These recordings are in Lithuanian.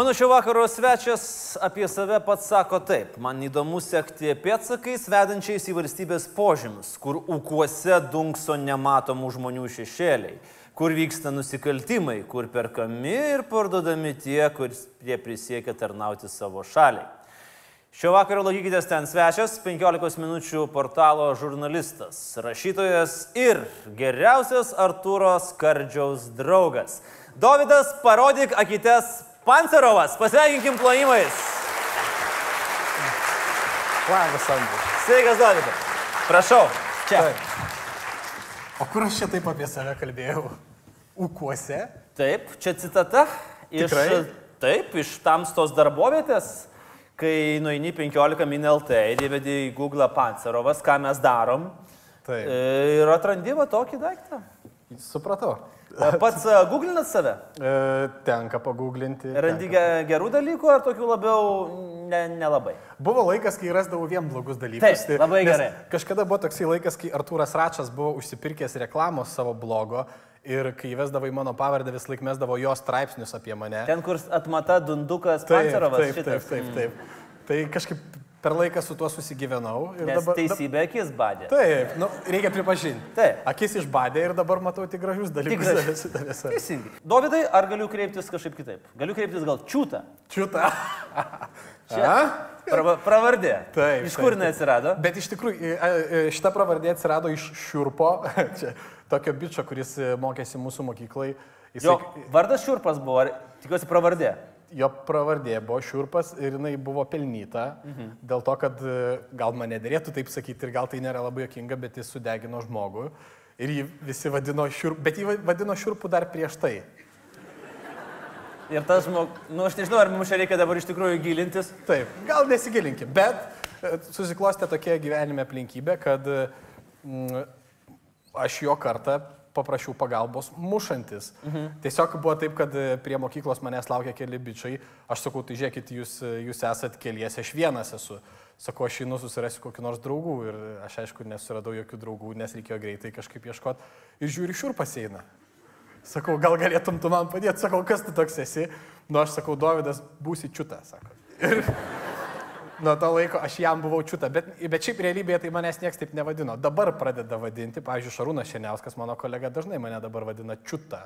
Mano šio vakaro svečias apie save pats sako taip. Man įdomu sekti pėtsakais vedančiais į valstybės požymus, kur ūkuose dunkso nematomų žmonių šešėliai, kur vyksta nusikaltimai, kur perkami ir parduodami tie, kurie prisiekia tarnauti savo šaliai. Šio vakaro laikykitės ten svečias, 15 minučių portalo žurnalistas, rašytojas ir geriausias Artūro Skardžiaus draugas. Davidas, parodyk akites Pancerovas, pasveikinkim plojimais. Labas, Andriu. Sveikas, Davidas. Prašau, čia. Taip. O kur aš čia taip apie save kalbėjau? Ūkuose? Taip, čia citata iš, Tikrai? taip, iš tamstos darbovietės, kai nueini 15 min LT ir įvedi į Google Pancerovas, ką mes darom. Taip. Ir atrandi va tokį daiktą. Supratau. Pats e, googlinat save? E, tenka paguglinti. Randi tenka. ge- gerų dalykų ar tokių labiau ne, nelabai? Buvo laikas, kai rasdavau vien blogus dalykus. Taip, labai nes gerai. Kažkada buvo toksai laikas, kai Artūras Račas buvo užsipirkęs reklamos savo blogo ir kai įvesdavo į mano pavardę vis laik mesdavo jo straipsnius apie mane. Ten, kur atmata Dundukas Taip, Pancerovas. taip, taip, šitas. taip, taip. Tai kažkaip per laiką su tuo susigyvenau. Nes dabar- teisybė akis badė. Taip, nu, reikia pripažinti. Taip. Akis išbadė ir dabar matau tik gražius dalykus. gražius. šitą visą. Teisingai. Dovydai, ar galiu kreiptis kažkaip kitaip? Galiu kreiptis gal čiūtą. Čiūta. Čia. Prava, pravardė. Taip, Iš kur jinai atsirado? Bet iš tikrųjų šita pravardė atsirado iš Šiurpo, čia, tokio bičio, kuris e, mokėsi mūsų mokyklai. Jisai, Jo, vardas Šiurpas buvo, ar tikiuosi pravardė? Jo pravardė buvo Šiurpas ir jinai buvo pelnyta, mhm. dėl to, kad e, gal man nedėrėtų taip sakyti ir gal tai nėra labai jokinga, bet jis sudegino žmogų. Ir jį visi vadino Šiurpu, bet jį va- vadino Šiurpu dar prieš tai. Ir tas žmogus, nu aš nežinau, ar mums čia reikia dabar iš tikrųjų gilintis. Taip, gal nesigilinkim, bet e, susiklostė tokia gyvenime aplinkybė, kad mm, aš jo kartą paprašiau pagalbos mušantis. Mhm. Tiesiog buvo taip, kad e, prie mokyklos manęs laukia keli bičiai. Aš sakau, tai žiūrėkit, jūs, e, jūs esat keliese, aš vienas esu. Sakau, aš einu susirasiu kokį nors draugų ir aš aišku nesuradau jokių draugų, nes reikėjo greitai kažkaip ieškoti. Ir žiūri, šiur pasieina. Sakau, gal galėtum tu man padėti, sakau, kas tu toks esi. Nu, aš sakau, Dovydas, būsi čiūta, sako. Ir nuo to laiko aš jam buvau čiūta, bet, bet šiaip realybėje tai manęs niekas taip nevadino. Dabar pradeda vadinti, pavyzdžiui, Šarūnas Šeniauskas, mano kolega, dažnai mane dabar vadina čiūta,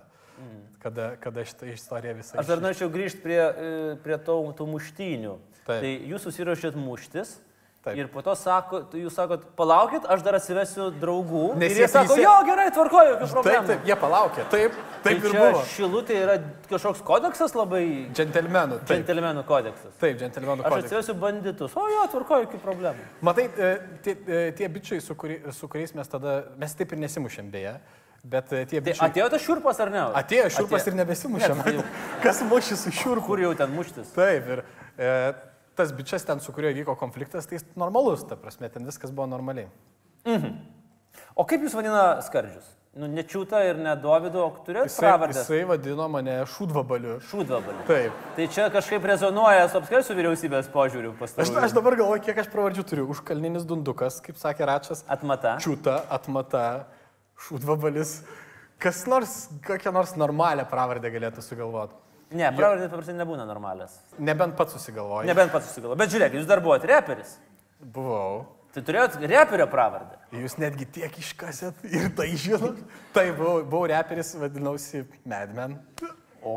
kada, kada šitą istoriją visą. Aš dar norėčiau grįžti prie, e, prie to, tų muštynių. Taip. Tai jūs susiruošėt muštis. Taip. Ir po to sako, tai jūs sakot, palaukit, aš dar atsivesiu draugų. Nes ir jie sako, jo, gerai, tvarkoju, jokių Taip, problemų. taip, jie palaukė, taip, taip tai ir buvo. Šilutė yra kažkoks kodeksas labai... Džentelmenų, taip, Džentelmenų kodeksas. taip, džentelmenų Aš kodeksas. atsivesiu banditus. O jo, tvarkoju, jokių problemų. Matai, e, tie, e, tie bičiai, su, kuri, su kuriais mes tada, mes taip ir nesimušėm beje, bet e, tie Tai bičiai... atėjo tas šiurpas ar ne? Atėjo šiurpas ir nebesimušėm. Ne, tai Kas mušė su šiurpu? Kur jau ten muštis? Taip, ir e, tas bičias ten, su kuriuo vyko konfliktas, tai jis normalus, ta prasme, ten viskas buvo normaliai. O kaip jūs vadina skardžius? Nu, ne čiūta ir ne Dovido, o turėt pravardę? jisai vadino mane šūdvabaliu. Šūdvabalį. Taip. Tai čia kažkaip rezonuoja su apskritai su vyriausybės požiūriu Aš, pastarųjų. aš dabar galvoju, kiek aš pravardžių turiu. Užkalninis dundukas, kaip sakė Račas. Atmata. Čiūta, atmata, šūdvabalis. Kas nors, kokią nors normalią pravardę galėtų sugalvoti. Ne, pravardės paprastai nebūna normalios. Nebent pats susigalvoji. Nebent pats susigalvo. Bet žiūrėk, jūs dar buvote reperis. Buvau. Tai turėjot reperio pravardę. Jūs netgi tiek iškasėt ir tai žinot. Tai buvau, buvau reperis, vadinausi Madman. O.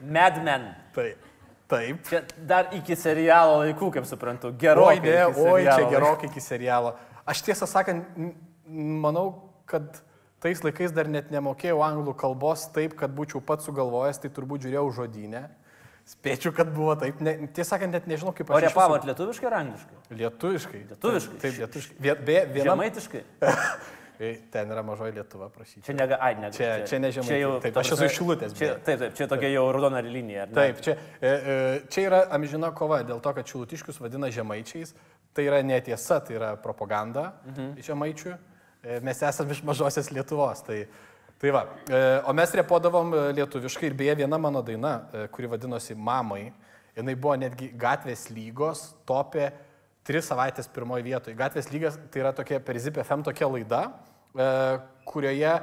Madmen. Taip. Taip. Čia dar iki serialo laikų, kaip suprantu. Oi, Gerokai. ne, iki oi, čia gerokai iki serialo. Aš tiesą sakant, manau, kad tais laikais dar net nemokėjau anglų kalbos taip, kad būčiau pats sugalvojęs, tai turbūt žiūrėjau žodinę. Spėčiau, kad buvo taip. Ne, tiesą sakant, net nežinau, kaip aš. iš repavot lietuviškai ar angliškai? Lietuviškai. Lietuviškai? Taip, lietuviškai. Vie- Beje, viena. Žemaitiškai? Ten yra mažoji Lietuva, prašyčiau. Čia nega, ai, nega. Čia- čia ne Žemaitija. Čia jau, Taip, ta aš esu prasme, iš Šilutės, Čia, beje. taip, taip, čia tokia jau raudona linija. ar ne? Taip, čia, e, e, čia yra amžina kova dėl to, kad šilutiškius vadina žemaičiais. Tai yra netiesa, tai yra propaganda mhm. žemaičių. E, mes esame iš mažosios Lietuvos. Tai, tai va. E, o mes repodavom e, lietuviškai ir beje viena mano daina, kuri vadinosi Mamai, jinai buvo netgi gatvės lygos, topė tris savaitės pirmoje vietoje. Gatvės lygas tai yra tokia per ZipFM tokia laida, kurioje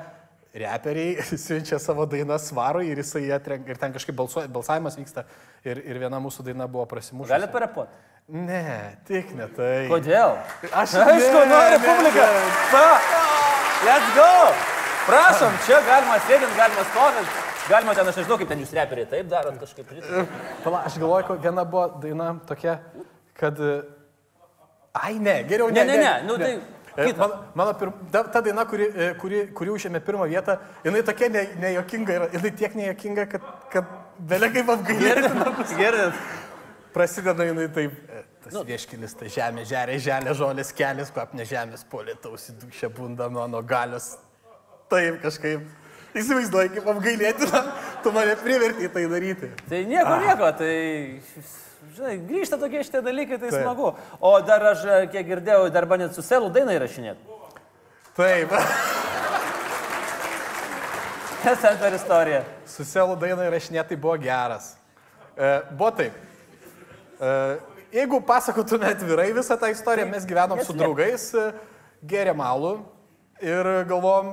reperiai siunčia savo dainą svarui ir jisai atrenka, ir ten kažkaip balsuoja, balsavimas vyksta ir, ir viena mūsų daina buvo prasimušusi. Galit parepuoti? Ne, tik ne tai. Kodėl? Aš Aišku, ne, nori ne, publiką. ne. Pa. Let's go. Prašom, čia galima sėdint, galima stovint. Galima ten, aš nežinau, kaip ten jūs reperiai taip darot kažkaip. Pala, aš galvoju, kad viena buvo daina tokia, kad... e, Ai, ne, geriau Ne, ne. ne, ne, nu tai E, kita. Mano, mano pir, ta, ta daina, kuri, e, kuri, kuri užėmė pirmą vietą, jinai tokia ne, nejokinga yra, jinai tiek nejokinga, kad, kad belia kaip apgailėtina. Girdit? Prasideda jinai taip. e, Tas nu. vieškilis, tai žemė, žemė, žemė, žolės kelias, kvapne žemės, polė tausi dušė bunda mano galios. Taip kažkaip. Įsivaizduoju, kaip apgailėtina, tu mane privertė tai daryti. Tai nieko, nieko, tai... Žinai, grįžta tokie šitie dalykai, tai Taip. smagu. O dar aš, e, kiek girdėjau, dar bandėt su selu dainą įrašinėti. Taip. Kas ten per istoriją? Su selu dainą įrašinė tai buvo geras. E, buvo taip. E, jeigu pasakotume atvirai visą tą istoriją, mes gyvenom su draugais, e, gėrėm alų ir galvom,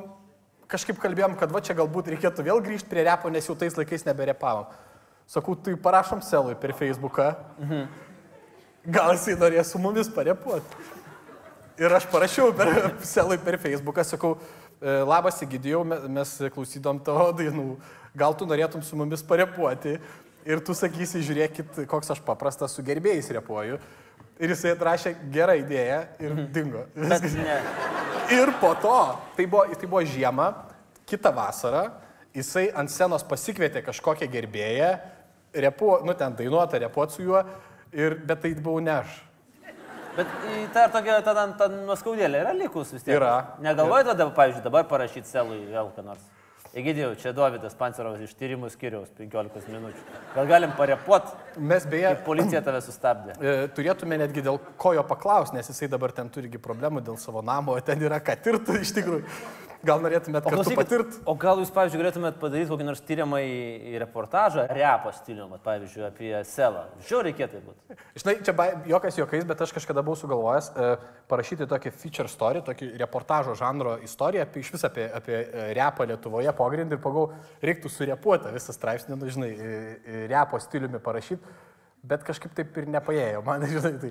kažkaip kalbėjom, kad va čia galbūt reikėtų vėl grįžti prie repo, nes jau tais laikais neberepavom. Sakau, tai parašom selui per Facebooką. Gal jisai norės su mumis parepuoti. Ir aš parašiau per selui per Facebooką, sakau, "E, labas įgydėjau, mes klausydom tavo dainų, gal tu norėtum su mumis parepuoti ir tu sakysi, žiūrėkit, koks aš paprastas su gerbėjais repuoju. Ir jisai atrašė gerą idėją ir dingo. Bet Viskas. Ir po to, tai buvo, tai buvo žiema, kitą vasarą, jisai ant scenos pasikvietė kažkokią gerbėją, repu, nu ten dainuotą, repuot su juo, ir, bet tai buvau ne aš. Bet tą tokia, tada ta nuoskaudėlė yra likus vis tiek. Yra. Negalvoju tada, pavyzdžiui, dabar parašyti selui vėl ką nors. Egidėjau, čia Dovydas Pancerovas iš tyrimų skiriaus 15 minučių. Gal galim parepuot, Mes beje, policija tave sustabdė. e, turėtume netgi dėl ko jo paklausti, nes jisai dabar ten turigi problemų dėl savo namo, ten yra ką tirti iš tikrųjų. Gal norėtumėt O, kartu klausykit, patirt? o gal jūs, pavyzdžiui, galėtumėt padaryti kokį nors tyrimą į, reportažą, repo stilių, vat, pavyzdžiui, apie selą. Žiūrėjau, reikėtų būti. Žinai, čia bai- jokas jokais, bet aš kažkada buvau sugalvojęs e, parašyti tokį feature story, tokį reportažo žanro istoriją apie iš vis apie, apie e, repą Lietuvoje pogrindį ir pagau, reiktų surepuoti visą straipsnį, nu, žinai, e, e, repo stiliumi parašyti, bet kažkaip taip ir nepaėjo, man, žinai, tai,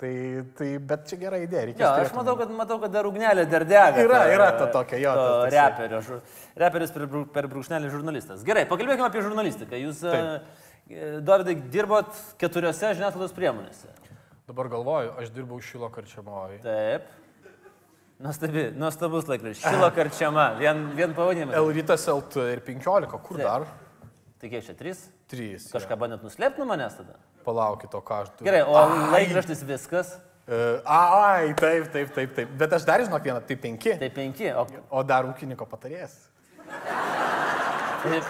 tai, tai bet čia gera idėja, reikia. Jo, aš matau, kad, matau, kad dar ugnelė dar dega. Yra, to- yra ta tokia, jo, to tas- Reperio, žur- reperis per, per brūkšnelį žurnalistas. Gerai, pakalbėkime apie žurnalistiką. Jūs, e, Dovydai, dirbot keturiose žiniasklaidos priemonėse. Dabar galvoju, aš dirbau Šilo karčiamoje. Taip. Nuostabi, nuostabus laikraštis. Šilo karčiama, vien, vien pavadinimas. Elrytas LT ir 15, kur Taip. dar? Tai kiek čia, trys? 3. Kažką bandėt nuslėpti nuo manęs tada? Palaukit, o ką aš turiu. Gerai, o laikraštis viskas, E, Ai, taip, taip, taip, taip. Bet aš dar žinok vieną, tai 5. tai penki, o O dar ūkininko patarėjas. tai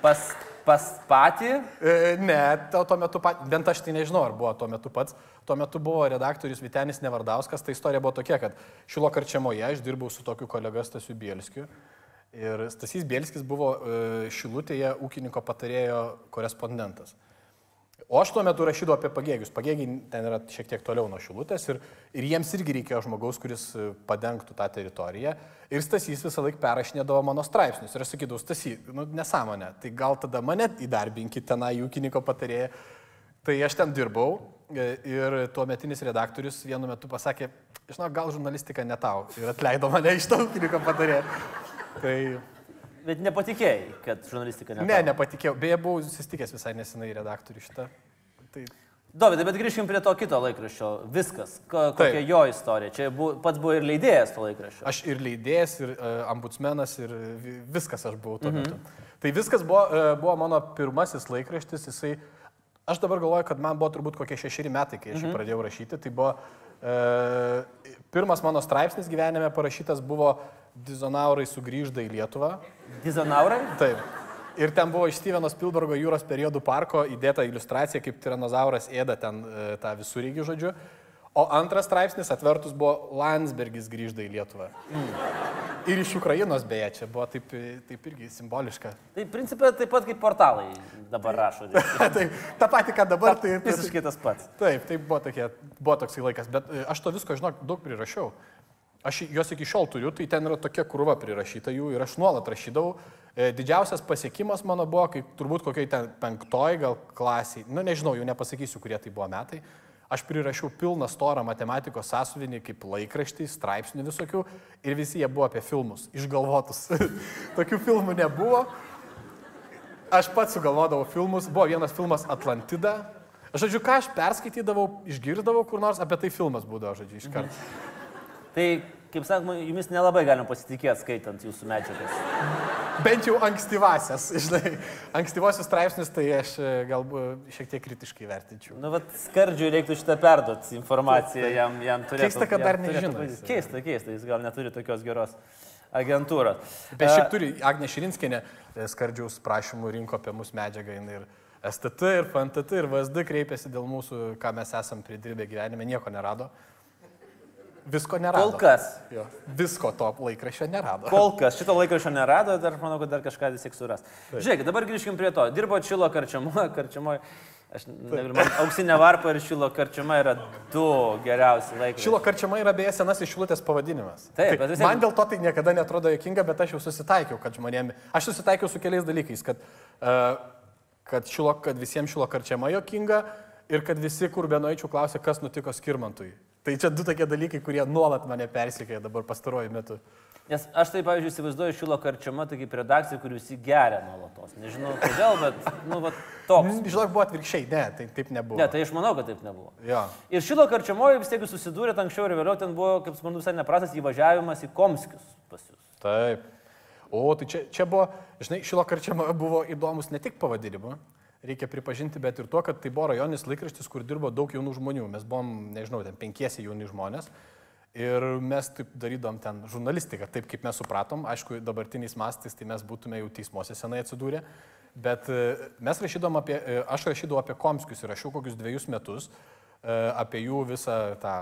pas, pas patį E, ne, to, tuo metu pat, bent aš tai nežinau, ar buvo tuo metu pats. Tuo metu buvo redaktorius Vitenis Nevardauskas. Ta istorija buvo tokia, kad Šilo karčiamoje aš dirbau su tokiu kolega Stasiu Bielskiu. Ir Stasys Bielskis buvo e, Šilutėje ūkininko patarėjo korespondentas. O aš tuo metu rašydavau apie pagėgius. Pagėgiai ten yra šiek tiek toliau nuo Šilutės ir, ir jiems irgi reikėjo žmogaus, kuris e, padengtų tą teritoriją. Ir Stasys visą laiką perrašinėdavo mano straipsnius. Ir aš sakydavau, Stasy, nu nesąmonė, tai gal tada mane įdarbinkit tenai ūkininko patarėją. Tai aš ten dirbau e, ir tuo metinis redaktorius vienu metu pasakė, žinau, gal žurnalistika ne tau. Ir atleido mane iš to ūkininko patarėjo. Tai Bet nepatikėjai, kad žurnalistika ne. ne, nepatikėjau. Beje, buvau susitikęs visai nesenai redaktorių šitą. Tai Dovydai, bet grįžkim prie to kito laikraščio. Viskas. Ko, kokia Taip. jo istorija. Čia bu, pats buvo ir leidėjas to laikraščio. Aš ir leidėjas, ir uh, ambudsmenas, ir vi- viskas aš buvau tuo metu. Tai viskas buvo, uh, buvo mano pirmasis laikraštis, jisai, aš dabar galvoju, kad man buvo turbūt kokie šešeri metai, kai aš jį pradėjau rašyti. Tai buvo uh, pirmas mano straipsnis gyvenime parašytas buvo Dizonaurai sugrįžda į Lietuvą. Dizonaurai? Taip. Ir ten buvo iš Steveno Spielbergo jūros periodų parko įdėta iliustracija, kaip tiranozauras ėda ten e, tą visurygį žodžiu. O antras straipsnis atvertus buvo Landsbergis grįžda į Lietuvą. Ir iš Ukrainos beje, čia buvo taip, taip irgi simboliška. Tai principė taip pat kaip portalai dabar rašo. taip, tą patį, ką dabar, tai... tai Visiškai tas pats. Taip, tai buvo, tokie, buvo toksai laikas, bet e, aš to visko, žinok, daug prirašiau. Aš juos iki šiol turiu, tai ten yra tokia kurva prirašyta jų ir aš nuolat rašydavau. E, didžiausias pasiekimas mano buvo, kai turbūt kokiai ten penktoj gal klasiai, nu nežinau, jau nepasakysiu, kurie tai buvo metai. Aš prirašiau pilną storą matematikos sąsuvinį kaip laikraštį, straipsnių visokių ir visi jie buvo apie filmus, išgalvotus. Tokių filmų nebuvo. Aš pats sugalvodavau filmus, buvo vienas filmas Atlantida. Žodžiu, ką aš perskaitydavau, išgirdavau kur nors, apie tai filmas būdavo, žodžiu, iš karto. Tai, kaip sakoma, jumis nelabai galim pasitikėti skaitant jūsų medžiagas. Bent jau ankstyvasias, žinai, ankstyvosius straipsnius, tai aš e, galbūt šiek tiek kritiškai vertinčiau. Nu, vat skardžiui reiktų šitą perduoti informaciją, jam, jam turėtų. Keista, kad dar būti- Keista, keista, jis gal neturi tokios geros agentūros. Bet E, šiaip turi Agnė Širinskinė e, skardžiaus prašymų rinko apie mūsų medžiagą, ir STT, ir FNTT, ir VSD kreipėsi dėl mūsų, ką mes esam pridirbę gyvenime, nieko nerado. Visko nerado. Kol kas. Jo, visko to laikraščio nerado. Kol kas šito laikraščio nerado, dar manau, kad dar kažką vis tiek suras. Žiūrėkit, dabar grįžkim prie to. Dirbo Čilo karčiamoje, karčiamoje. Aš negaliu, man auksinė varpa ir Šilo karčiama yra du geriausi laikai. Šilo karčiama yra beje senasis šilutės pavadinimas. Taip, tai tiek- man dėl to tai niekada netrodo jokinga, bet aš jau susitaikiau, kad žmonėm... Aš susitaikiau su keliais dalykais, kad, uh, kad, šilo, kad visiems šilo karčiama jokinga ir kad visi, kur benuoičiau, klausė, kas nutiko skirmantui. Tai čia du tokie dalykai, kurie nuolat mane persikėja dabar pastaruoju metu. Nes aš tai, pavyzdžiui, įsivaizduoju Šilo karčiama tokį redakciją, kur visi geria nuolatos. Nežinau kodėl, bet, nu, va, toks. Žinok, buvo atvirkščiai, ne, tai taip nebuvo. Ne, tai aš manau, kad taip nebuvo. Jo. Ir Šilo karčiamoje vis tiek jūs susidūrėte anksčiau ir vėliau ten buvo, kaip suprantu, visai neprastas įvažiavimas į Komskius pas jūs. Taip. O, tai čia, čia buvo, žinai, šilo karčiama buvo įdomus ne tik pavadinimu, reikia pripažinti, bet ir tuo, kad tai buvo rajoninis laikraštis, kur dirbo daug jaunų žmonių. Mes buvom, nežinau, ten penkiesi jauni žmonės. Ir mes taip darydom ten žurnalistiką, taip kaip mes supratom. Aišku, dabartiniais mastais tai mes būtume jau teismuose senai atsidūrę. Bet e, mes rašydom apie, e, aš rašydavau apie Komskius ir rašiau kokius dviejus metus e, apie jų visą tą,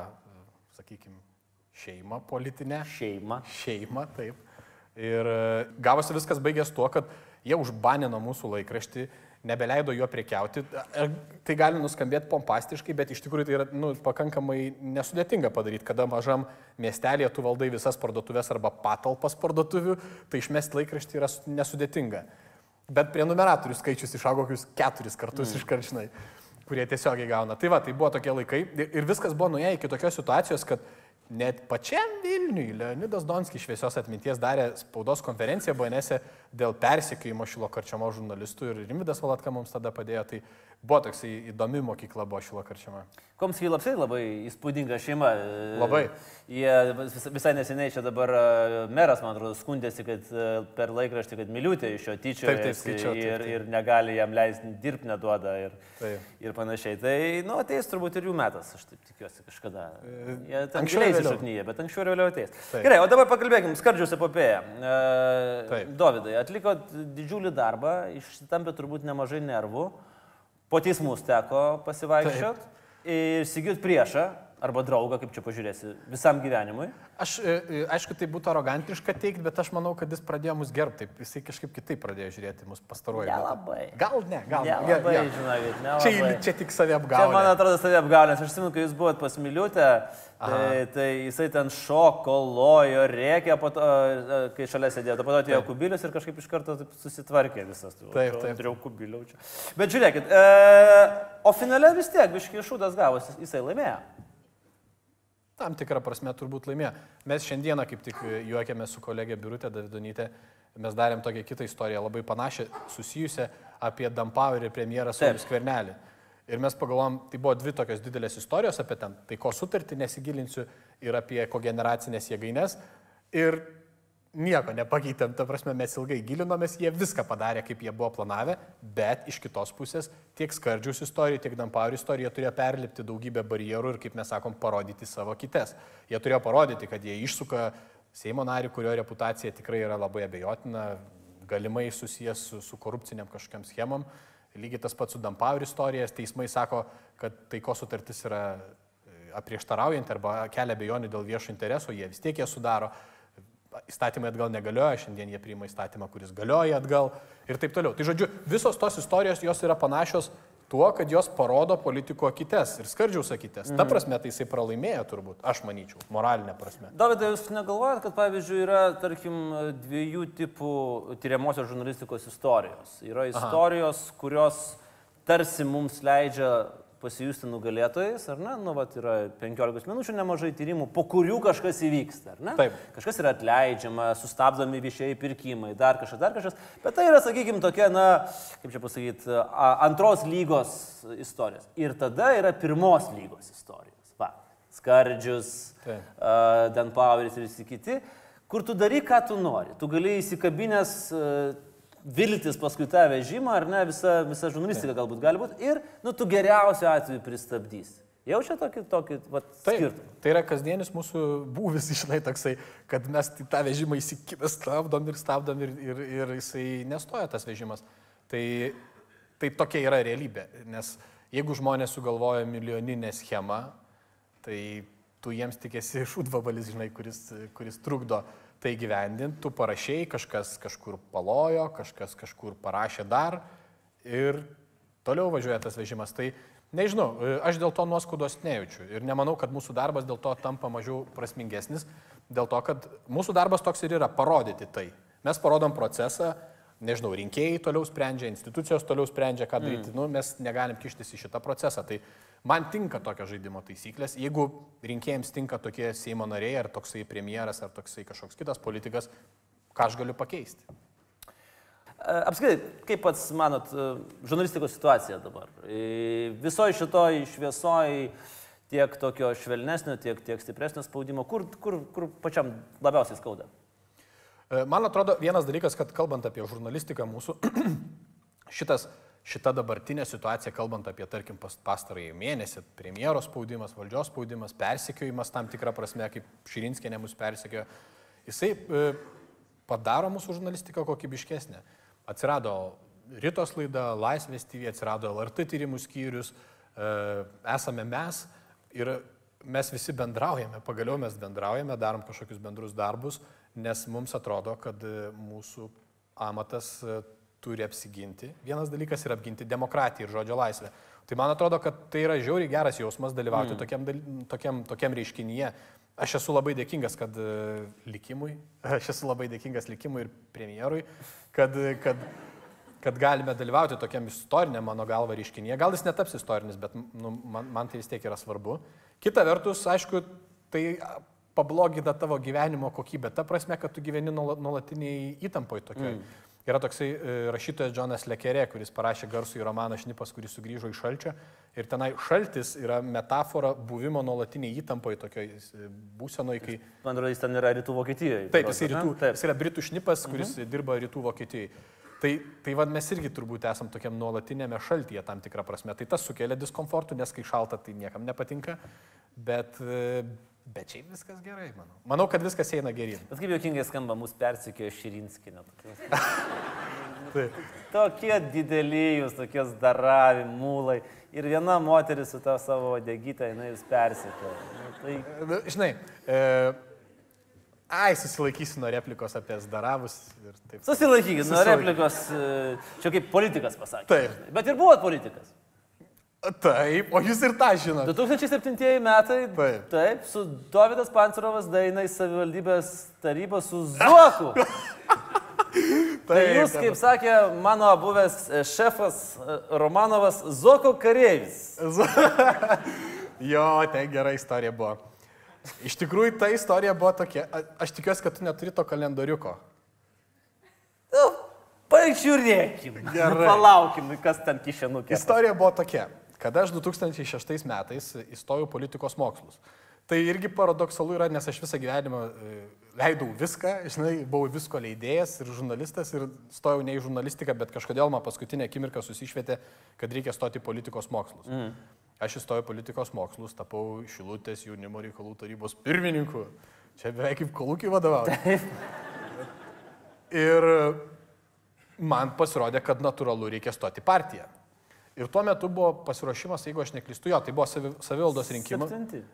sakykime, šeimą politinę. Šeima. Šeima, taip. Ir gavosi viskas baigęs tuo, kad jie užbanino mūsų laikraštį, nebeleido juo prekiauti. E, Tai gali nuskambėti pompastiškai, bet iš tikrųjų tai yra nu, pakankamai nesudėtinga padaryti, kada mažam miestelėje tu valdai visas parduotuvės arba patalpas parduotuvių, tai išmesti laikraštį yra su- nesudėtinga. Bet prenumeratorių skaičius išaugo kokius keturis kartus mm. iškaršinai, kurie tiesiogiai gauna. Tai va, tai buvo tokie laikai ir viskas buvo nuėję iki tokios situacijos, kad net pačiam Vilniui Leonidas Donskis šviesios atminties darė spaudos konferenciją BNS dėl persikėjimo šilo karčiamo žurnalistų ir Rimvidas Valatka mums tada padėjo. Tai buvo toks įdomi mokykla buvo šilo karčiama. Komskiai lapsai labai įspūdinga šeima. Labai. Jie vis, visai neseniai čia dabar e, meras, man atrodo, skundėsi, kad e, per laikraštį, kad miliutė iš jo tyčia ir, ir negali jam leisti dirbti, neduoda ir, Taip. ir panašiai. Tai, nu, ateis turbūt ir jų metas, aš taip tikiuosi kažkada. Jie ten giliai vėliau. įsišaknyja, bet anksčiau ir vėliau ateis. Taip. Gerai, o dabar pakalbėkim, skardžius epopėją. E, Taip. Dovydai, atliko didžiulį darbą, išsitampė turbūt nemažai nervų, po teismus teko pasivaikščioti ir įsigyti priešą arba draugą, kaip čia pažiūrėsi, visam gyvenimui. Aš, e, e, aišku, tai būtų arogantiška teikti, bet aš manau, kad jis pradėjo mus gerbti. Taip, jisai kažkaip kitaip pradėjo žiūrėti mus pastaruoju. metu. Nelabai. Gal ne, gal ne. Nelabai, Jo, jo. žinokit, Čia, nelabai. čia tik Čia, apgaulė. man atrodo, savai apgaulės. Aš atsimenu, kai jūs buvot pas Miliutę, tai, tai jisai ten šoko, lojo, rėkė, po to, e, kai šalia sėdėjo, po to atėjo kubilius ir kažkaip iš karto taip susitvarkė visas. Taip, taip. Turėjau kubiliau čia. Bet žiūrėkit, e, o finale vis tiek, biškai šūdas gavosi, jisai laimėjo. Tam tikrą prasme turbūt laimėjo. Mes šiandieną kaip tik juokėme su kolegė Birutė Davidonytė, mes darėm tokią kitą istoriją, labai panašią, susijusią apie Dampauerį ir premjerą Saulis Kvernelį. Ir mes pagalvom, tai buvo dvi tokios didelės istorijos apie ten taiko sutartį, nesigilinsiu, ir apie kogeneracinės jėgainės. Ir nieko nepakeitėm, ta prasme mes ilgai gilinomės, jie viską padarė, kaip jie buvo planavę, bet iš kitos pusės tiek skardžius istorija, tiek Dampauer istorija turėjo perlipti daugybę barjerų ir, kaip mes sakom, parodyti savo kites. Jie turėjo parodyti, kad jie išsuka Seimo narį, kurio reputacija tikrai yra labai abejotina, galimai susijęs su, su korupciniam kažkokiam schemam. Lygiai tas pats su Dampauer istorijas, teismai sako, kad taiko sutartis yra e, aprieštaraujanti arba kelia bejonių dėl viešo intereso, jie vis tiek jie sudaro įstatymai atgal negalioja, šiandien jie priima įstatymą, kuris galioja atgal ir taip toliau. Tai žodžiu, visos tos istorijos jos yra panašios tuo, kad jos parodo politikų akites ir skardžiaus akites. Ta prasme, tai jisai pralaimėjo turbūt, aš manyčiau, moralinė prasme. Davidai, jūs negalvojat, kad pavyzdžiui yra, tarkim, dviejų tipų tyriamosios žurnalistikos istorijos. Yra istorijos, Aha. kurios tarsi mums leidžia pasijusti nugalėtojais, ar ne? Nu, vat, yra 15 minučių nemažai tyrimų, po kurių kažkas įvyksta, ar ne? Taip. Kažkas yra atleidžiama, sustabdomi viešieji pirkimai, dar kažkas, dar kažkas. Bet tai yra, sakykime, tokia, na, kaip čia pasakyti, antros lygos istorijos. Ir tada yra pirmos lygos istorijos. Va, Skardžius, uh, Dan Poweris ir visi kiti, kur tu darai, ką tu nori. Tu gali įsikabinęs uh, viltis paskui tą vežimą, ar ne, visa, visa žurnalistika galbūt gali būti ir, nu, tu geriausiu atveju pristabdysi. Jaučia tokį, tokį Taip, skirtumą. tai yra kasdienis mūsų būvis, žinai, toksai, kad mes tą vežimą įsikibę stabdom ir stabdom ir, ir, ir jisai nestoja tas vežimas. Tai, tai tokia yra realybė, nes jeigu žmonės sugalvoja milijoninę schemą, tai tu jiems tik esi šūdvabalis, žinai, kuris, kuris trukdo uh, tai gyvendinti, tu parašiai, kažkas kažkur palojo, kažkas kažkur parašė dar ir toliau važiuoja tas vežimas. Tai nežinau, aš dėl to nuoskaudos nejaučiu ir nemanau, kad mūsų darbas dėl to tampa mažiau prasmingesnis, dėl to, kad mūsų darbas toks ir yra parodyti tai. Mes parodom procesą, nežinau, rinkėjai toliau sprendžia, institucijos toliau sprendžia, ką daryti, mm. nu, mes negalim kištis į šitą procesą. Tai Man tinka tokios žaidimo taisyklės. Jeigu rinkėjams tinka tokie Seimo nariai, ar toksai premjeras, ar toksai kažkoks kitas politikas, ką aš galiu pakeisti? E, apskritai, kaip pats manot, e, žurnalistikos situacija dabar? E, Visoji šitoj šviesoj tiek tokio švelnesnio, tiek, tiek stipresnio spaudimo, kur, kur, kur pačiam labiausiai skauda? Man atrodo, vienas dalykas, kad kalbant apie žurnalistiką mūsų, šitas šita dabartinė situacija, kalbant apie, tarkim, pastarąjį mėnesį, premjeros spaudimas, valdžios spaudimas, persikiojimas tam tikrą prasme, kaip Širinskė mus persikiojo, jisai e, padaro mūsų žurnalistiką kokybiškesnę. Atsirado Rytos laida, Laisvės TV, atsirado LRT tyrimų skyrius, e, esame mes ir mes visi bendraujame, pagaliau mes bendraujame, darom kažkokius bendrus darbus, nes mums atrodo, kad e, mūsų amatas turi apsiginti. Vienas dalykas yra apginti demokratiją ir žodžio laisvę. Tai man atrodo, kad tai yra žiauriai geras jausmas dalyvauti mm. tokiam, tokiam, tokiam reiškinyje. Aš esu labai dėkingas, kad uh, likimui, aš esu labai dėkingas likimui ir premjerui, kad, kad, kad galime dalyvauti tokiam istoriniam mano galva reiškinyje. Gal jis netaps istorinis, bet nu, man, man tai vis tiek yra svarbu. Kita vertus, aišku, tai pablogina tavo gyvenimo kokybę. Ta prasme, kad tu gyveni nuolatiniai įtampoje tokiai. Mm. Yra toksai e, rašytojas Džonas Lekerė, kuris parašė garsų į romaną Šnipas, kuris sugrįžo iš šalčio. Ir tenai šaltis yra metafora buvimo nuolatiniai įtampoje, tokioj e, būsenoje, kai... Man atrodo, jis ten yra rytų Vokietijoje. Taip, jis, rytų, Taip. jis yra britų šnipas, kuris mhm. dirba rytų Vokietijoje. Tai, tai vad mes irgi turbūt esam tokiam nuolatinėme šaltyje tam tikrą prasme. Tai tas sukelia diskomfortų, nes kai šalta, tai niekam nepatinka. Bet, e, Bet šiaip viskas gerai, manau. Manau, kad viskas eina gerin. Bet kaip jokingai skamba, mūsų persikėjo Širinskinė. tokie dideli jūs, tokie daravi, mūlai. Ir viena moteris su tą savo degytą, jinai jūs persikėjo. Nu, tai... Na, žinai, e, ai, susilaikysiu nuo replikos apie Zdaravus. Susilaikykit nuo replikos, e, čia kaip politikas pasakė. Taip. Bet ir buvot politikas. Taip, o jūs ir tą žinote. 2007 metai. Taip. Taip, su Davidas Pancerovas daina į savivaldybės tarybą su Zuoku. Tai Taip, tai jūs, kaip sakė mano buvęs e, šefas e, Romanovas, Zoko kareivis. jo, tai gera istorija buvo. Iš tikrųjų, ta istorija buvo tokia. Aš tikiuosi, kad tu neturi to kalendoriuko. Nu, pažiūrėkim. Gerai. Palaukim, kas ten kišenukė. Istorija buvo tokia kada aš 2006 metais įstojau politikos mokslus. Tai irgi paradoksalu yra, nes aš visą gyvenimą e, leidau viską, žinai, buvau visko leidėjas ir žurnalistas ir stojau ne į žurnalistiką, bet kažkodėl man paskutinę akimirką susišvietė, kad reikia stoti į politikos mokslus. Mm. Aš įstojau politikos mokslus, tapau Šilutės jaunimo reikalų tarybos pirmininku. Čia beveik kaip kolūkiai vadovauju. ir man pasirodė, kad natūralu reikia stoti partiją. Ir tuo metu buvo pasiruošimas, jeigu aš neklystu, jo, tai buvo savi, savivaldos rinkimams.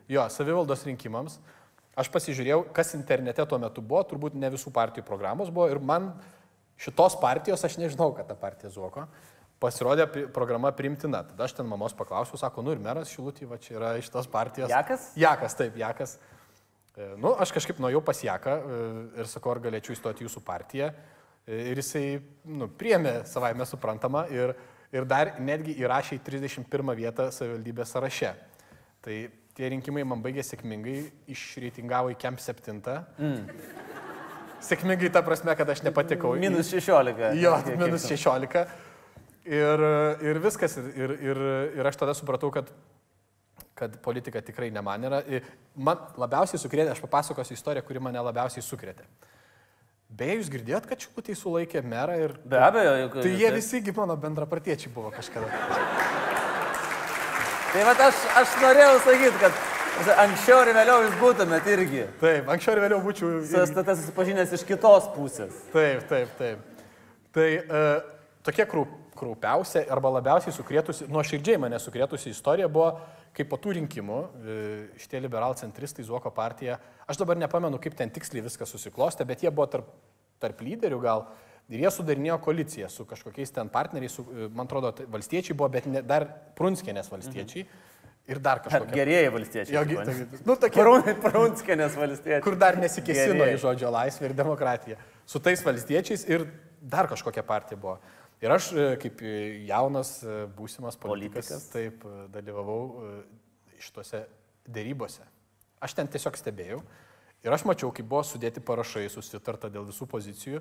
Jo, savivaldos rinkimams. Aš pasižiūrėjau, kas internete tuo metu buvo, turbūt ne visų partijų programos buvo ir man šitos partijos, aš nežinau, kad ta partija Zuoko, pasirodė programa primtina. Tada aš ten mamos paklausiau, sako, nu ir meras Šilutį, va čia yra iš tos partijos. Jakas? Jakas, taip, Jakas. E, Nu, aš kažkaip nuėjau pas Jaką e, ir sakau, ar galėčiau įstoti jūsų partiją. E, Ir jisai, nu, priemė savaime suprantama ir, ir dar netgi įrašė į 31 vietą savivaldybės sąraše. Tai tie rinkimai man baigė sėkmingai, išreitingavo į KEM 7. Mm. Sėkmingai ta prasme, kad aš nepatikau. Minus 16. Jo, minus ten? 16. Ir, ir viskas. Ir, ir, ir aš tada supratau, kad, kad politika tikrai ne man yra. Man labiausiai sukrėtė, aš papasakosiu istoriją, kuri mane labiausiai sukrėtė. Beje, jūs girdėjot, kad Čikutį sulaikė merą ir... Be abejo, juk. Tai jie visi gi mano bendrapartiečiai buvo kažkada. Tai va aš, aš norėjau sakyti, kad anksčiau ir vėliau jūs būtumėt irgi. Taip, anksčiau ir vėliau būčiau... Su STT susipažinęs iš kitos pusės. Taip, taip, taip. Tai uh, tokia krūp, krūpiausia arba labiausiai sukrėtusi, nuoširdžiai mane sukrėtusi istorija buvo, kai po tų rinkimų uh, šitie liberal centristai, Zuoko partija, aš dabar nepamenu, kaip ten tiksliai viskas susiklostė, bet jie buvo tarp, tarp lyderių gal. Ir jie sudarinėjo koaliciją su kažkokiais ten partneriais, su, e, man atrodo, tai valstiečiai buvo, bet ne, dar Prunskienės valstiečiai. Mhm. Ir dar kažkokie. Gerieji valstiečiai. Jo, ne? nu, tokie, Prunskenės valstiečiai. kur dar nesikėsino Gerieji. į žodžio laisvę ir demokratiją. Su tais valstiečiais ir dar kažkokia partija buvo. Ir aš e, kaip e, jaunas e, būsimas politikas, Politikas. taip dalyvavau e, šituose dėrybose. Aš ten tiesiog stebėjau ir aš mačiau, kaip buvo sudėti parašai, susitarta dėl visų pozicijų.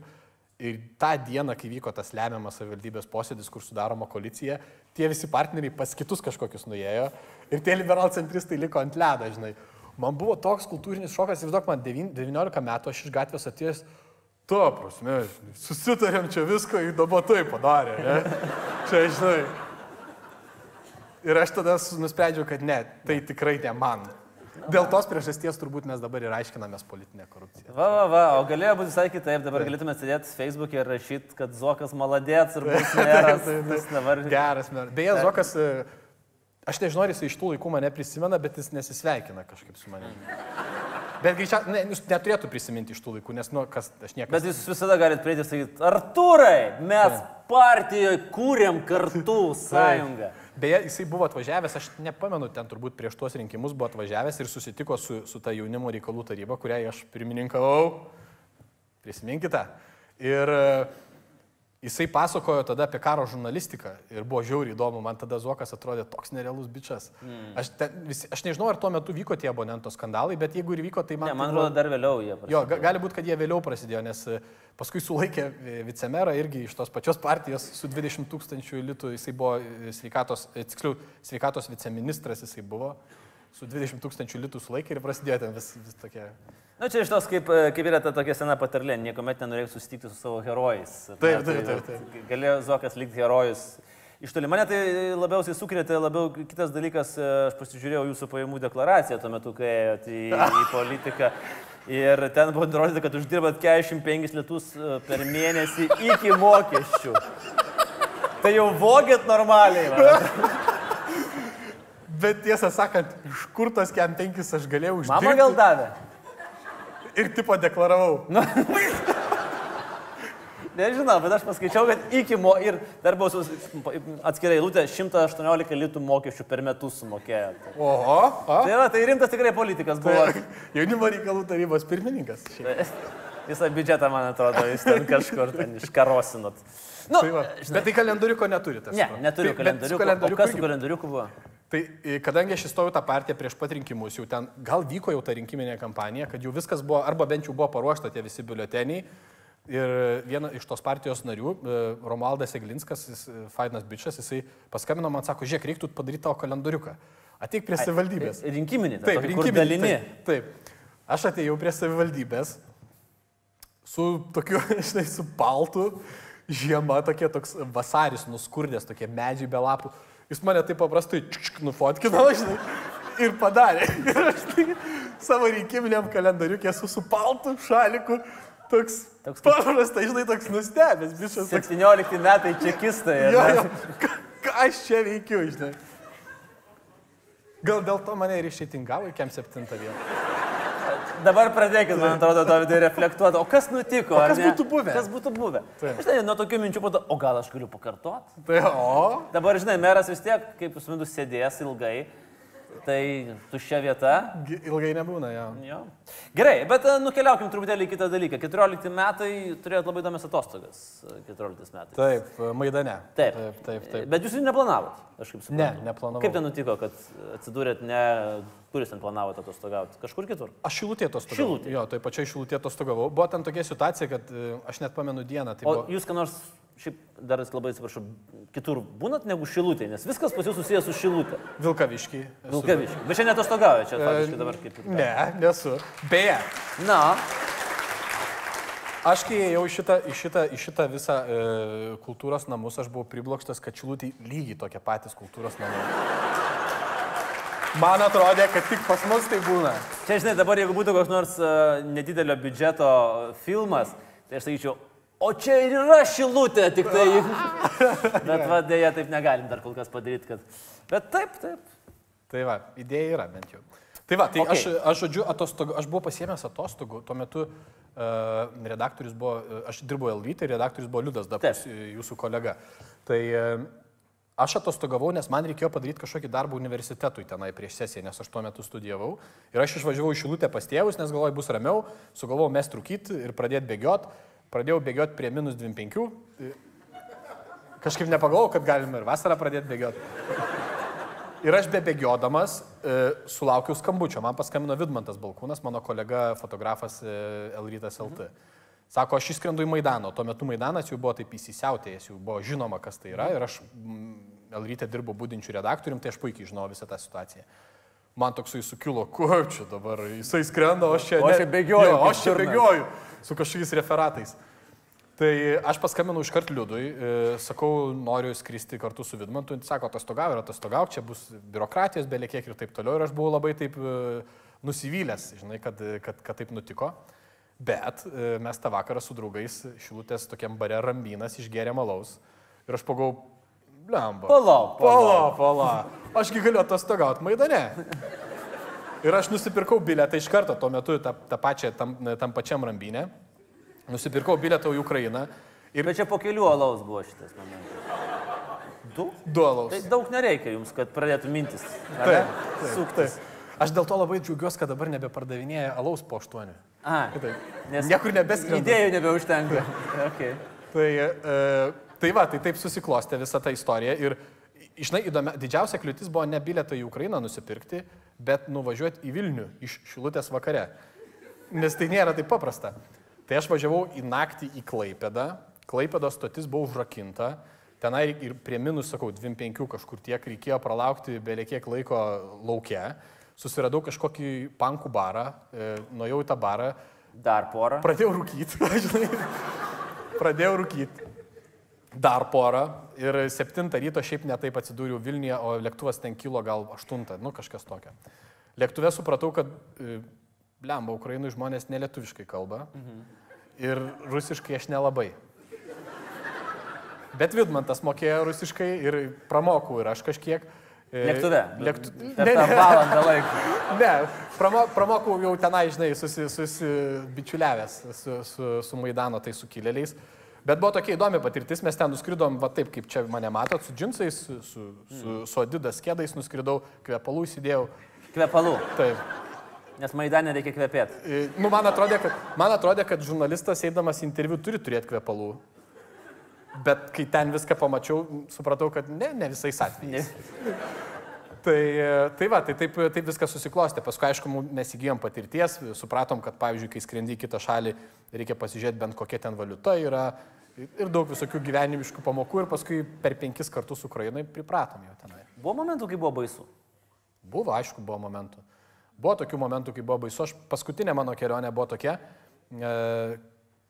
Ir tą dieną, kai vyko tas lemiamas savivaldybės posėdis, kur sudaroma koalicija, tie visi partneriai pas kitus kažkokius nuėjo ir tie liberal centristai liko ant ledo, žinai. Man buvo toks kultūrinis šokas, įsivaizduok, man devyn- 19 metų aš iš gatvės atėjęs, to prasme, susitarėm čia viską, įdomu tai padarė, ne? Čia, žinai. Ir aš tada nusprendžiau, kad ne, tai tikrai ne man. Dėl tos priežasties turbūt mes dabar ir aiškinamės politinę korupciją. Va, va, va, o galėjo būti visai kitaip, dabar galėtume sėdėti Facebook'e ir rašyti, kad Zokas maladėts ir bus meras. Bus dabar... Geras meras. Beje, Zokas, e, aš nežinau, ar jis iš tų laikų mane prisimena, bet jis nesisveikina kažkaip su manimi. Bet greičiausiai, ne, jūs neturėtų prisiminti iš tų laikų, nes, nu, kas, aš niekas. Bet jūs visada galite prieiti ir sakyti, Artūrai, mes partijoje kūrėm kartu sąjungą. Beje, jisai buvo atvažiavęs, aš nepamenu, ten turbūt prieš tuos rinkimus buvo atvažiavęs ir susitiko su, su ta jaunimo reikalų taryba, kuriai aš pirmininkavau. Prisiminkite. Ir e, jisai pasakojo tada apie karo žurnalistiką ir buvo žiauriai įdomu, man tada Zokas atrodė toks nerealus bičias. Mm. Aš, ten, visi, aš nežinau, ar tuo metu vyko tie abonento skandalai, bet jeigu ir vyko, tai man... Ne, tai man buvo- atrodo, dar vėliau jie Jo, prasidėjo. ga- gali būti, kad jie vėliau prasidėjo, nes e, paskui sulaikė e, vicemerą irgi iš tos pačios partijos su 20 tūkstančių litų, jisai buvo e, sveikatos, tiksliau, sveikatos viceministras jisai buvo, su 20 tūkstančių litų sulaikė ir prasidėjo ten vis, vis tokie. Na, čia iš tos, kaip, kaip yra ta tokia sena patarlė, niekuomet nenorėjau susitikti su savo herojais. Taip, taip, tai taip, Galėjo Zokas likti herojus. Iš toli mane tai labiausiai sukrėtė, labiau kitas dalykas, aš pasižiūrėjau jūsų pajamų deklaraciją tuo metu, kai ėjote į, į politiką. Ir ten buvo nurodyta, kad uždirbat 45 lietus e, per mėnesį iki mokesčių. Tai jau vogit normaliai. va. Bet tiesą sakant, iš kur tas kem penkis aš galėjau uždirbti? Mama gal davė? Ir tipo deklaravau. Nežinau, bet aš paskaičiau, kad iki mo... Ir dar buvo atskirai eilutė 118 litų mokesčių per metus sumokėjo. Tai, Oho, o? tai, va, tai rimtas tikrai politikas buvo. Jaunimo reikalų tarybos pirmininkas. Visą biudžetą, man atrodo, jūs ten kažkur ten iškarosinot. Nu, Tai va. Bet tai kalendoriuko neturitas. ne, neturiu Tai- bet su kalendoriuko. O kas su kalendoriuku buvo? Tai e, kadangi aš įstojau tą partiją prieš pat rinkimus, jau ten gal vyko jau ta rinkiminė kampanija, kad jau viskas buvo, arba bent jau buvo paruošta tie visi biuleteniai. Ir viena iš tos partijos narių, e, Romualdas Eglinskas, jis, e, Fainas Bičias, jisai paskambino man, sako, žiūrėk, reiktų padaryti tavo kalendoriuką. Ateik prie savivaldybės. Rinkiminį, tą Taip, tokį, rinkiminį. dalini. Taip, taip. Aš atėjau prie savivaldybės su tokiu, žinai, su paltu, žiema tokia, toks vasaris nuskurdęs, tokie medžiai be lapų. Jis mane taip paprastai čiuk, nufotkino, žinai, ir padarė. Ir aš tai savo rinkiminiam kalendoriukė esu su paltu, šaliku, toks, Toks toks paprastas, žinai, toks nustebęs. Toks, 17 metai čekistai. jo, jo, ką, ką aš čia veikiu, žinai. Gal dėl to mane ir išeitingavo į kem septintą vietą. Dabar pradėkit, man atrodo, Davidai, reflektuoti, o kas nutiko? O kas būtų buvę? Kas būtų buvę? Žinai, nuo tokių minčių padu, o gal aš galiu pakartoti? Tai o, Dabar, žinai, meras vis tiek, kaip jūs midus sėdės ilgai, tai tuščia vieta. ilgai nebūna, jo. Jo. Gerai, bet e, nukeliaukim truputėlį į kitą dalyką. 14 metai turėjot labai įdomias atostogas. e, 14 metais. Taip, Maidane. Taip. Taip, taip. taip. Bet jūs jų neplanavot, aš kaip suprantu. Ne, neplanavau. Kaip ten nutiko, kad atsidūrėt ne, kur jūs ten planavote atostogauti? Kažkur kitur? Aš šilutė atostogavau. Šilutėj? Jo, tai pačiai šilutė atostogavau. Buvo ten tokia situacija, kad e, aš net pamenu dieną. Tai O buvo... jūs ką nors, šiaip dar labai atsiprašau, kitur būnat negu šilutė, nes viskas pas jūs susijęs su šilutė. Vilkaviškiai. esu. Vilkaviškai. Bet čia netostogauja, čia E, faktiškai dabar kaip. Ne, nesu. Beje, Na, aš kai ėjau į šitą, į šitą, į šitą visą e, kultūros namus, aš buvau priblokštas, kad šilutė lygiai tokie patys kultūros namai. Man atrodė, kad tik pas mus tai būna. čia žinai, dabar jeigu būtų koks nors uh, nedidelio biudžeto filmas, tai aš sakyčiau, o čia ir yra šilutė, tik tai. Bet va, dėja, taip negalim dar kol kas padaryti, kad. Bet taip, taip. Tai va, idėja yra bent jau. Tai va, tai Okay. aš, aš, žodžiu, atostogų, aš buvau pasiemęs atostogų, tuo metu uh, redaktorius buvo, uh, aš dirbau LVT, redaktorius buvo Liudas Dabas, jūsų kolega. Tai uh, aš atostogavau, nes man reikėjo padaryti kažkokį darbą universitetui tenai prieš sesiją, nes aš tuo metu studijavau. Ir aš išvažiavau iš Šilutę pas tėvus, nes galvojau, bus ramiau, sugalvojau mest rūkyti ir pradėti bėgioti. Pradėjau bėgioti prie minus 25. Kažkaip nepagalvojau, kad galima ir vasarą pradėti bėgioti. Ir aš bebėgiodamas e, sulaukiau skambučio. Man paskambino Vidmantas Balkūnas, mano kolega fotografas e, Elrytas LT. Sako, aš išskrendu į Maidaną. Tuo metu Maidanas jau buvo taip įsisiautėjęs, jau buvo žinoma, kas tai yra. Ir aš mm, Elrytė dirbo būdinčių redaktorium, tai aš puikiai žinau visą tą situaciją. Man toksai sukilo, kuo čia dabar, jisai skrenda, o aš čia... O aš čia bėgioju Jo, aš čia bėgioju su kažkokiais referatais. Tai aš paskambinau iškart Liudui, e, sakau, noriu skristi kartu su Vidmantu, jis sako, atostogauk ir atostogauk, čia bus biurokratijos beliekiek ir taip toliau. Ir aš buvau labai taip e, nusivylęs, žinai, kad, kad, kad taip nutiko. Bet e, mes tą vakarą su draugais Šilutės tokiam bare Rambynas išgėrė malaus. Ir aš pagau, blemba. Palauk, Pala, pala. Ašgi galiu atostogauti Maidane. Ir aš nusipirkau bilietą iš karto, tuo metu tą, tą pačią, tam, tam pačiam Rambinė. Nusipirkau bilietą į Ukrainą. Ir Bet čia po kelių alaus buvo šitas momentas. Du? duolaus. Tai daug nereikia jums, kad pradėtų mintis. Taip, taip, Suktis. Aš dėl to labai džiaugiuosi, kad dabar nebepardavinėja alaus po aštuonių. A, Taip. nes Niekur nebeskrenda. Idėjų nebeužtenka. okay. Tai, e, tai va, tai taip susiklostė visa ta istorija. Ir, žinai, įdomia, didžiausia kliūtis buvo ne bilietą į Ukrainą nusipirkti, bet nuvažiuoti į Vilnių iš Šilutės vakare. Nes tai nėra taip paprasta. Tai aš važiavau į naktį į Klaipėdą. Klaipėdos stotis buvo užrakinta. Tenai ir prie minus, sakau, 25 kažkur tiek reikėjo pralaukti beliekiek laiko laukia. Susiradau kažkokį pankų barą, e, nuėjau į tą barą, Dar porą. Pradėjau rūkyti, žinai. Pradėjau rūkyti. Dar porą. Ir 7 ryto šiaip netaip atsidūriau Vilniuje, o lėktuvas ten kilo gal 8, nu kažkas tokio. Lėktuve supratau, kad, e, blemba, Ukrainų žmonės nelietuviškai kalba. Ir rusiškai aš nelabai. Bet Vidmantas mokėjo rusiškai ir pramokau ir aš kažkiek. E, Lėktuve. Lėktu... Per tą valandą laiko. Ne, pramo, pramokau jau tenai, žinai, susi, susibičiuliavęs su, su, su Maidano tai sukilėliais. Bet buvo tokia įdomi patirtis, mes ten nuskridom, va taip, kaip čia mane matot, su džinsais, su, su, su, su Adidas kėdais nuskridau, kvepalų įsidėjau. Kvepalų. Taip. Nes Maidanė reikia kvepėti. E, Nu, man atrodė, kad, man atrodė, kad žurnalistas eidamas interviu turi turėti kvepalų. Bet kai ten viską pamačiau, supratau, kad ne, ne visais atvejais. Tai, tai va, tai taip, taip viskas susiklostė. Paskui, aišku, mes įgyjom patirties, supratom, kad, pavyzdžiui, kai skrendi į kitą šalį, reikia pasižiūrėti bent kokia ten valiuta yra ir daug visokių gyvenimiškų pamokų ir paskui per penkis kartus Ukrainai pripratom jau tenai. Buvo momentų, kai buvo baisu. Buvo, aišku, buvo momentų. Buvo tokių momentų, kai buvo baisu. Aš paskutinė mano kelionė buvo tokia, e,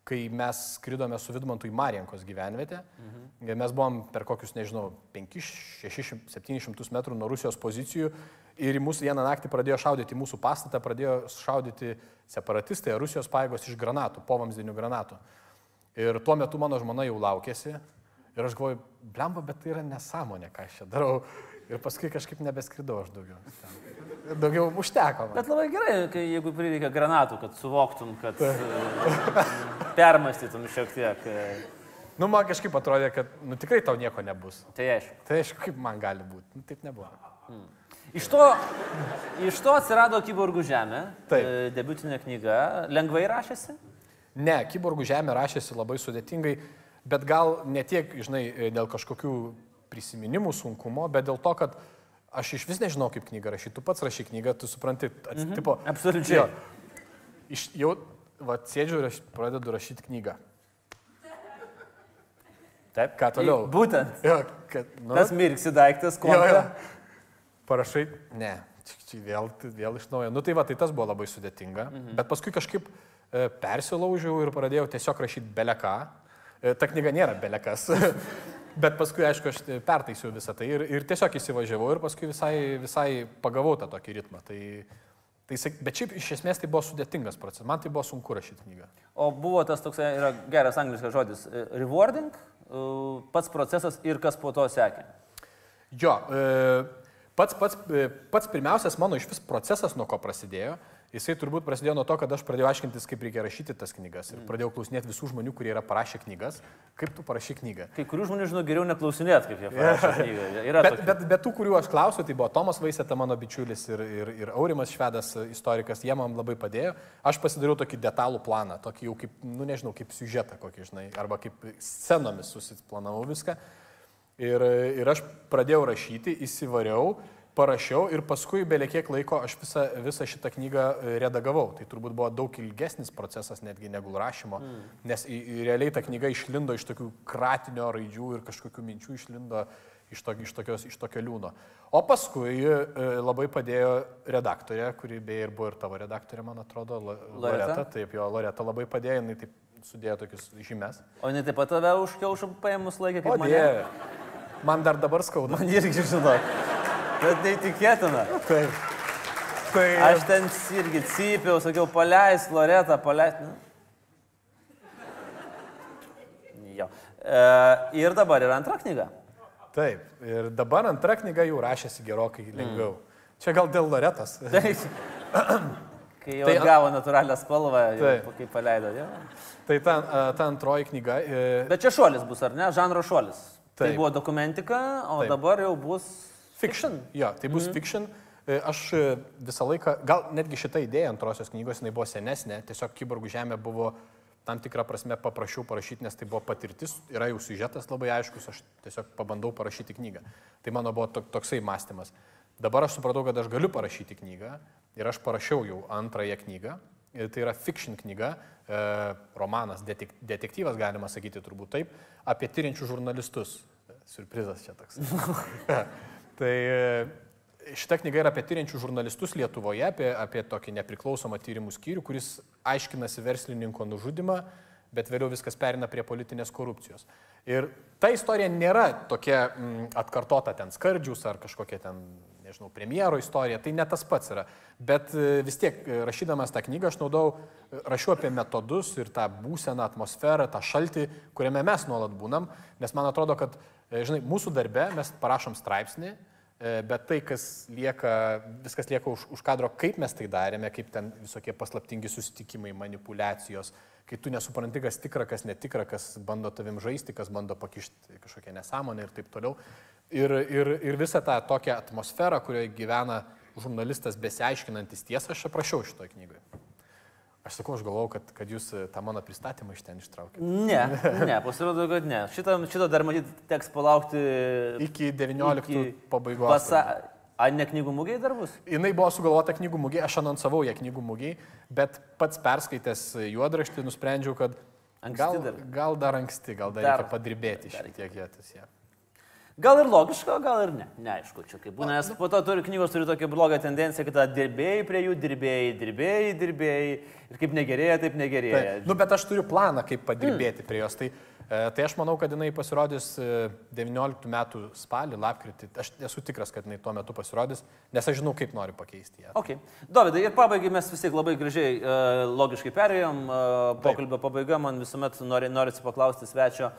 kai mes skridome su Vidmantu į Marijankos gyvenvietę. Mhm. Mes buvom per kokius, nežinau, 500-700 metrų nuo Rusijos pozicijų ir mūsų vieną naktį pradėjo šaudyti mūsų pastatą, pradėjo šaudyti separatistai, Rusijos paėgos iš granatų, povamzdinių granatų. Ir tuo metu mano žmona jau laukėsi. Ir aš galvoju, blemba, bet tai yra nesąmonė, ką aš čia darau. Ir paskui kažkaip nebeskridau aš daugiau. Ten. Daugiau užteko. Man. Bet labai gerai, kai, jeigu prireikia granatų, kad suvoktum, kad e, permastytum šiek tiek. e, Nu, man kažkaip atrodė, kad nu, tikrai tau nieko nebus. Tai aišku. Tai aišku, kaip man gali būti. Nu, taip nebuvo. Iš to, iš to atsirado Kyborgų žemė, Taip. e, debiutinė knyga. Lengvai rašėsi? Ne, Kyborgų žemė rašėsi labai sudėtingai, bet gal ne tiek, žinai, dėl kažkokių prisiminimų sunkumo, bet dėl to, kad aš iš vis nežinau, kaip knygą rašyti. Tu pats rašy knygą, tu supranti, mhm. tipo, Absoliučiai. Jo, iš, jau, va, sėdžiu ir aš pradedu rašyti knygą. Taip. Ką toliau? Būtent. Jo, kad, nu, Tas mirksi daiktas, jo. Parašai, ne, vėl, vėl iš naujo. Nu tai va, tai tas buvo labai sudėtinga, mhm. bet paskui kažkaip e, persilaužiau ir pradėjau tiesiog rašyti beleką. E, ta knyga nėra belekas. Bet paskui, aišku, aš pertaisiau visą tai ir, ir tiesiog įsivažiavau ir paskui visai, visai pagavau tą tokį ritmą. Tai, tai, bet šiaip iš esmės tai buvo sudėtingas procesas. Man tai buvo sunku rašyti knygą. O buvo tas toks, yra geras angliškas žodis, e, rewarding, e, pats procesas ir kas po to sekė. Jo, e, pats, pats, pats pirmiausias mano iš vis procesas, nuo ko prasidėjo, jisai turbūt prasidėjo nuo to, kad aš pradėjau aiškintis, kaip reikia rašyti tas knygas ir pradėjau klausinėti visų žmonių, kurie yra parašę knygas, kaip tu parašy knygą. Kai kurių žmonių žinau geriau neklausinėt, kaip jie parašė knygą. Yra Bet, tokių. bet, bet tų, kurių aš klausiu, tai buvo Tomas Vaisėta, mano bičiulis ir, ir, ir Aurimas Švedas, istorikas, jie man labai padėjo. Aš pasidariau tokį detalų planą, tokį jau kaip, nu nežinau, kaip siužetą kokį, žinai, arba kaip scenomis susiplanavau viską. Ir, ir aš pradėjau rašyti, įsivariau, parašiau ir paskui belie kiek laiko aš visą, visą šitą knygą e, redagavau. Tai turbūt buvo daug ilgesnis procesas netgi negu rašymo, mm. nes į, į, realiai ta knyga išlindo iš tokių kratinio raidžių ir kažkokių minčių išlindo iš, to, iš, tokios, iš tokio liūno. O paskui e, labai padėjo redaktorė, kuri beje ir buvo ir tavo redaktorė, man atrodo, Loreta? Taip, jo, Loreta labai padėjo, jinai taip sudėjo tokius žymes. O jinai taip pat tave už kiaušų paėmus laikė, O kaip mane. dieve, man dar dabar skauda. Man irgi žinok. Bet neįtikėtina. Taip. Tai Aš ten irgi cypiau, sakiau, paleis, Loreta, paleis. Nu. Jo. E, ir dabar yra antra knyga. Taip, ir dabar antra knyga jau rašėsi gerokai lengviau. Mm. Čia gal dėl Loretos. Tai, kai jau Tai tai, gavo natūralią spalvą, Taip. kai paleido. Jo. Tai ta, a, ta antroji knyga. e, Bet čia šuolis bus, ar ne? Žanro šuolis. Tai Taip. buvo dokumentika, o Taip. dabar jau bus Fiction. Jo, tai bus mm. fiction. E, Aš e, visą laiką, gal netgi šita idėja antrosios knygos, jinai buvo senesnė, tiesiog Kyborgų žemė buvo tam tikrą prasme paprašiau parašyti, nes tai buvo patirtis, yra jau siužetas labai aiškus, aš tiesiog pabandau parašyti knygą. Tai mano buvo tok- toksai mąstymas. Dabar aš supratau, kad aš galiu parašyti knygą ir aš parašiau jau antrąją knygą. Ir tai yra fiction knyga, e, romanas, detek, detektyvas galima sakyti turbūt taip, apie tyriančių žurnalistus. Surprizas čia toks. Tai e, šita knyga yra apie tyriančių žurnalistus Lietuvoje, apie, apie tokį nepriklausomą tyrimų skyrių, kuris aiškinasi verslininko nužudimą, bet vėliau viskas perina prie politinės korupcijos. Ir ta istorija nėra tokia mm, atkartota ten skardžius ar kažkokia ten, nežinau, premjero istorija, tai ne tas pats yra. Bet e, vis tiek, e, rašydamas tą knygą, aš naudau, rašiau apie metodus ir tą būseną, atmosferą, tą šaltį, kuriame mes nuolat būnam, nes man atrodo, kad, e, žinai, mūsų darbe mes parašom straipsnį, E, Bet tai, kas lieka, viskas lieka už, už kadro, kaip mes tai darėme, kaip ten visokie paslaptingi susitikimai, manipulacijos, kai tu nesupranti, kas tikra, kas netikra, kas bando tavim žaisti, kas bando pakišti kažkokią nesąmonę ir taip toliau. Ir, ir, ir visą tą tokią atmosferą, kurioje gyvena žurnalistas besiaiškinantis tiesą, aš aprašiau šitoje knygoje. Aš sakau, aš galvau, kad, kad jūs e, tą mano pristatymą iš ten ištraukėte. Ne, ne, pasirodo, kad ne. Šitą, šitą dar matyt teks palaukti. Iki 19 iki pabaigos. Pasa... A, ne knygų mūgiai dar bus? Jinai buvo sugalvota knygų mūgiai, aš anonsavau ją knygų mūgiai, bet pats perskaitęs juodraštį nusprendžiau, kad Anksti gal dar. gal dar anksti, gal dar, Dar- reikia padirbėti šiek tiek jėtis ją. Gal ir logiška, gal ir ne. Neaišku, čia kaip būna, nes po to turi knygos turi tokią blogą tendenciją, kad dirbėjai prie jų, dirbėjai, dirbėjai, dirbėjai ir kaip negerėja, taip negerėja. Tai, nu, bet aš turiu planą, kaip padirbėti mm. prie jos. Tai, e, tai aš manau, kad jinai pasirodys e, 19 metų spalį, lapkritį. Aš esu tikras, kad jinai tuo metu pasirodys, nes aš žinau, kaip noriu pakeisti ją. Ok. Dovydai, ir pabaigai mes vis tiek labai gražiai, uh, logiškai perėjom. Uh, pokalbio pabaiga, man visuomet nori, norisi paklausti svečio.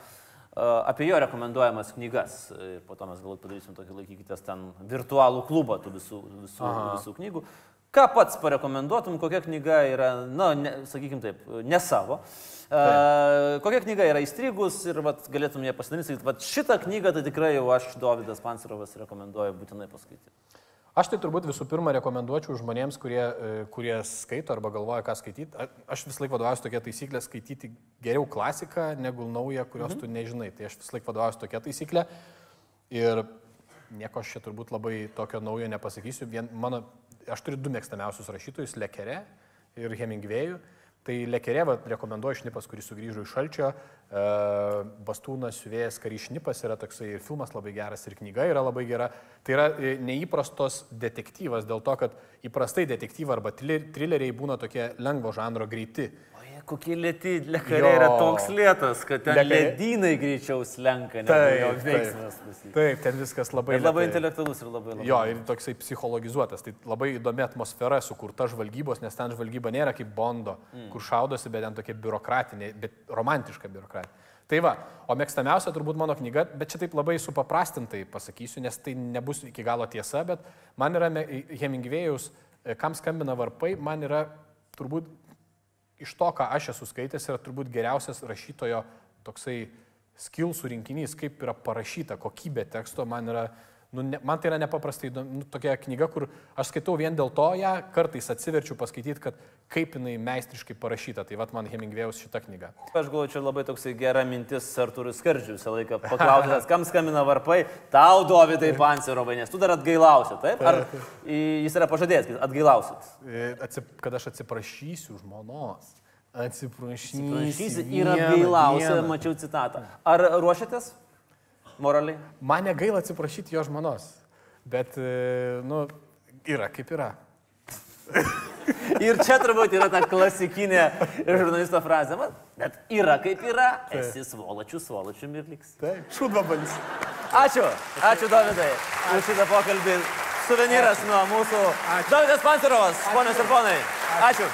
Apie jo rekomenduojamas knygas. Ir po to mes galbūt padarysim tokį laikykitės ten virtualų klubą tų visų, visų, Aha. visų knygų. Ką pats parekomenduotum, kokia knyga yra, na, nu, sakykime taip, ne savo. Uh, kokia knyga yra įstrigus ir vat, galėtum ją pasidaryti, vat šitą knygą tai tikrai jau aš, Davidas Pancerovas, rekomenduoju būtinai paskaityti. Aš tai turbūt visų pirma rekomenduočiau žmonėms, kurie, e, kurie skaito arba galvoja, ką skaityti. Aš vis laik vadovauju tokia taisyklė skaityti geriau klasiką negu naują, kurios mhm. tu nežinai. Tai aš vis laik vadovauju tokia taisyklė. Ir nieko aš čia turbūt labai tokio naujo nepasakysiu. Vien mano, aš turiu du mėgstamiausius rašytojus - Lekere ir Hemingvėjų. Tai Lekerėva rekomenduoju šnipas, kuris sugrįžo iš šalčio. E, Bastūnas, Siuvėjas, Karys šnipas yra toksai ir filmas labai geras, ir knyga yra labai gera. Tai yra e, neįprastos detektyvas dėl to, kad įprastai detektyvai arba trileriai būna tokie lengvo žanro greiti kokie lėti lekariai yra toks lėtas, kad ten lekariai... ledynai greičiau slenka. Taip, jo veiksmas. Taip, taip, ten viskas labai... Ir labai intelektualus ir labai labai. Jo, ir toksai psichologizuotas. Tai labai įdomi atmosfera sukurta žvalgybos, nes ten žvalgyba nėra kaip Bondo, mm. kur šaudosi, bet ten tokia biurokratinė, bet romantiška biurokratinė. Tai va, o mėgstamiausia turbūt mano knyga, bet čia taip labai supaprastintai pasakysiu, nes tai nebus iki galo tiesa, bet man yra Hemingvėjaus, kam skambina varpai, man yra turbūt iš to, ką aš esu skaitęs, yra turbūt geriausias rašytojo toksai skilsų rinkinys, kaip yra parašyta, kokybė teksto man yra, nu, ne, man tai yra nepaprastai nu, tokia knyga, kur aš skaitau vien dėl to ją, kartais atsiverčiu paskaityti, kad kaip jinai meistriškai parašyta. Tai vad man Hemingvėjaus šita knyga. Aš galvoju, čia labai toksai gera mintis Arturui Skardžiui visą laiką paklausęs, kam skambina varpai, tau Dovydai Pancerovai, nes tu dar atgailausi, taip? Ar jis yra pažadėjęs, kad atgailausit? E, kad aš atsiprašysiu žmonos. Atsiprašysiu. Atsiprašysiu ir atgailausiu, mačiau citatą. Ar ruošiatės moraliai? Man negaila atsiprašyti jo žmonos, bet, e, nu, yra kaip yra. Ir čia turbūt yra ta klasikinė žurnalisto frazė, bet yra kaip yra, esi svolačių, svolačių ir liks. Taip, šūdvabalis. Ačiū, ačiū Davidai už šitą pokalbį. Suvenyras nuo mūsų. Davidas Pancerovas, ponios ir ponai. Ačiū.